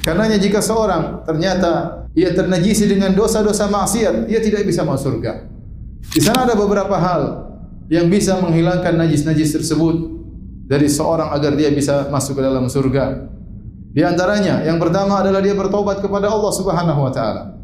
Karenanya jika seorang ternyata ia ternajisi dengan dosa-dosa maksiat, ia tidak bisa masuk surga. Di sana ada beberapa hal yang bisa menghilangkan najis-najis tersebut dari seorang agar dia bisa masuk ke dalam surga. Di antaranya, yang pertama adalah dia bertobat kepada Allah Subhanahu wa taala.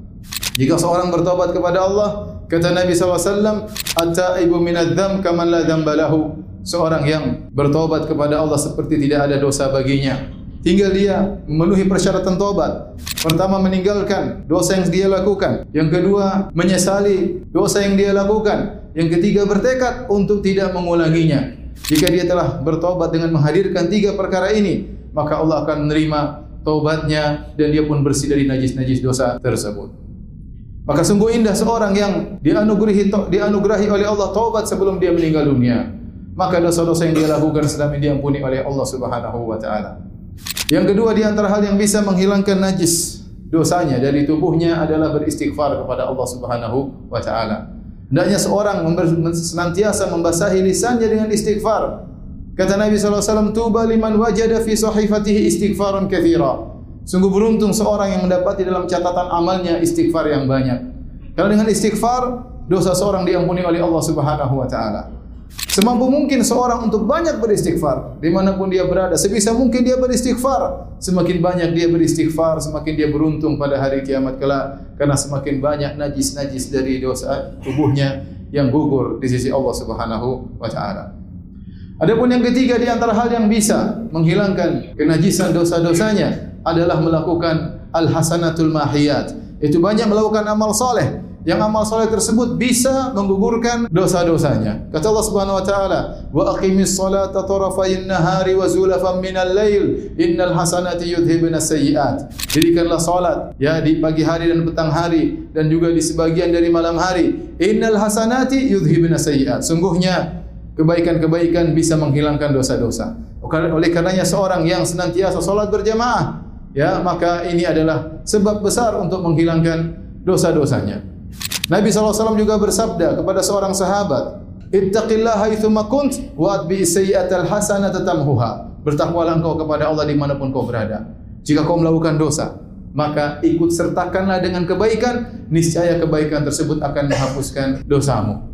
Jika seorang bertobat kepada Allah, kata Nabi SAW, At-ta'ibu minadzam kaman la dzambalahu. Seorang yang bertobat kepada Allah seperti tidak ada dosa baginya. Tinggal dia memenuhi persyaratan tobat. Pertama meninggalkan dosa yang dia lakukan. Yang kedua menyesali dosa yang dia lakukan. Yang ketiga bertekad untuk tidak mengulanginya. Jika dia telah bertobat dengan menghadirkan tiga perkara ini, maka Allah akan menerima taubatnya dan dia pun bersih dari najis-najis dosa tersebut. Maka sungguh indah seorang yang dianugerahi dianugerahi oleh Allah taubat sebelum dia meninggal dunia. Maka dosa-dosa yang dia lakukan selama ini diampuni oleh Allah Subhanahu wa taala. Yang kedua di antara hal yang bisa menghilangkan najis dosanya dari tubuhnya adalah beristighfar kepada Allah Subhanahu wa taala. Hendaknya seorang senantiasa membasahi lisannya dengan istighfar. Kata Nabi SAW, Tuba liman wajada fi sahifatihi istighfaran kathira. Sungguh beruntung seorang yang mendapati dalam catatan amalnya istighfar yang banyak. Karena dengan istighfar, dosa seorang diampuni oleh Allah Subhanahu wa taala. Semampu mungkin seorang untuk banyak beristighfar dimanapun dia berada. Sebisa mungkin dia beristighfar. Semakin banyak dia beristighfar, semakin dia beruntung pada hari kiamat kelak. Karena semakin banyak najis-najis dari dosa tubuhnya yang gugur di sisi Allah Subhanahu wa taala. Adapun yang ketiga di antara hal yang bisa menghilangkan kenajisan dosa-dosanya adalah melakukan al-hasanatul mahiyat. Itu banyak melakukan amal soleh yang amal soleh tersebut bisa menggugurkan dosa-dosanya. Kata Allah Subhanahu wa taala, "Wa aqimis salata tarafayn nahari wa zulafan minal lail, innal hasanati yudhibna sayyi'at." Dirikanlah salat ya di pagi hari dan petang hari dan juga di sebagian dari malam hari. Innal hasanati yudhibna sayyi'at. Sungguhnya kebaikan-kebaikan bisa menghilangkan dosa-dosa. Oleh karenanya seorang yang senantiasa salat berjamaah, ya, maka ini adalah sebab besar untuk menghilangkan dosa-dosanya. Nabi SAW juga bersabda kepada seorang sahabat, Ittaqillah haithumma kunt wa atbi sayyi'atal hasanata tamhuha. Bertakwalah engkau kepada Allah dimanapun kau berada. Jika kau melakukan dosa, maka ikut sertakanlah dengan kebaikan, niscaya kebaikan tersebut akan menghapuskan dosamu.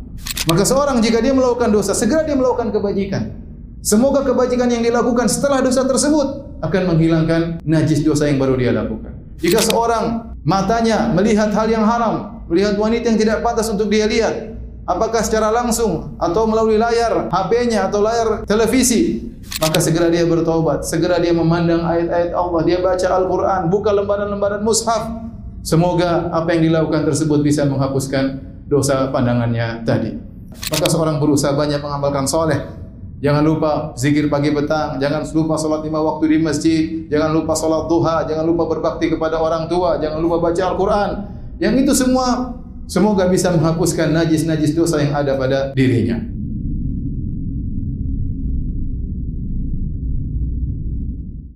Maka seorang jika dia melakukan dosa, segera dia melakukan kebajikan. Semoga kebajikan yang dilakukan setelah dosa tersebut akan menghilangkan najis dosa yang baru dia lakukan. Jika seorang matanya melihat hal yang haram, melihat wanita yang tidak pantas untuk dia lihat. Apakah secara langsung atau melalui layar HP-nya atau layar televisi? Maka segera dia bertobat, segera dia memandang ayat-ayat Allah, dia baca Al-Quran, buka lembaran-lembaran mushaf. Semoga apa yang dilakukan tersebut bisa menghapuskan dosa pandangannya tadi. Maka seorang berusaha banyak mengamalkan soleh. Jangan lupa zikir pagi petang, jangan lupa solat lima waktu di masjid, jangan lupa solat duha, jangan lupa berbakti kepada orang tua, jangan lupa baca Al-Quran, yang itu semua semoga bisa menghapuskan najis-najis dosa yang ada pada dirinya.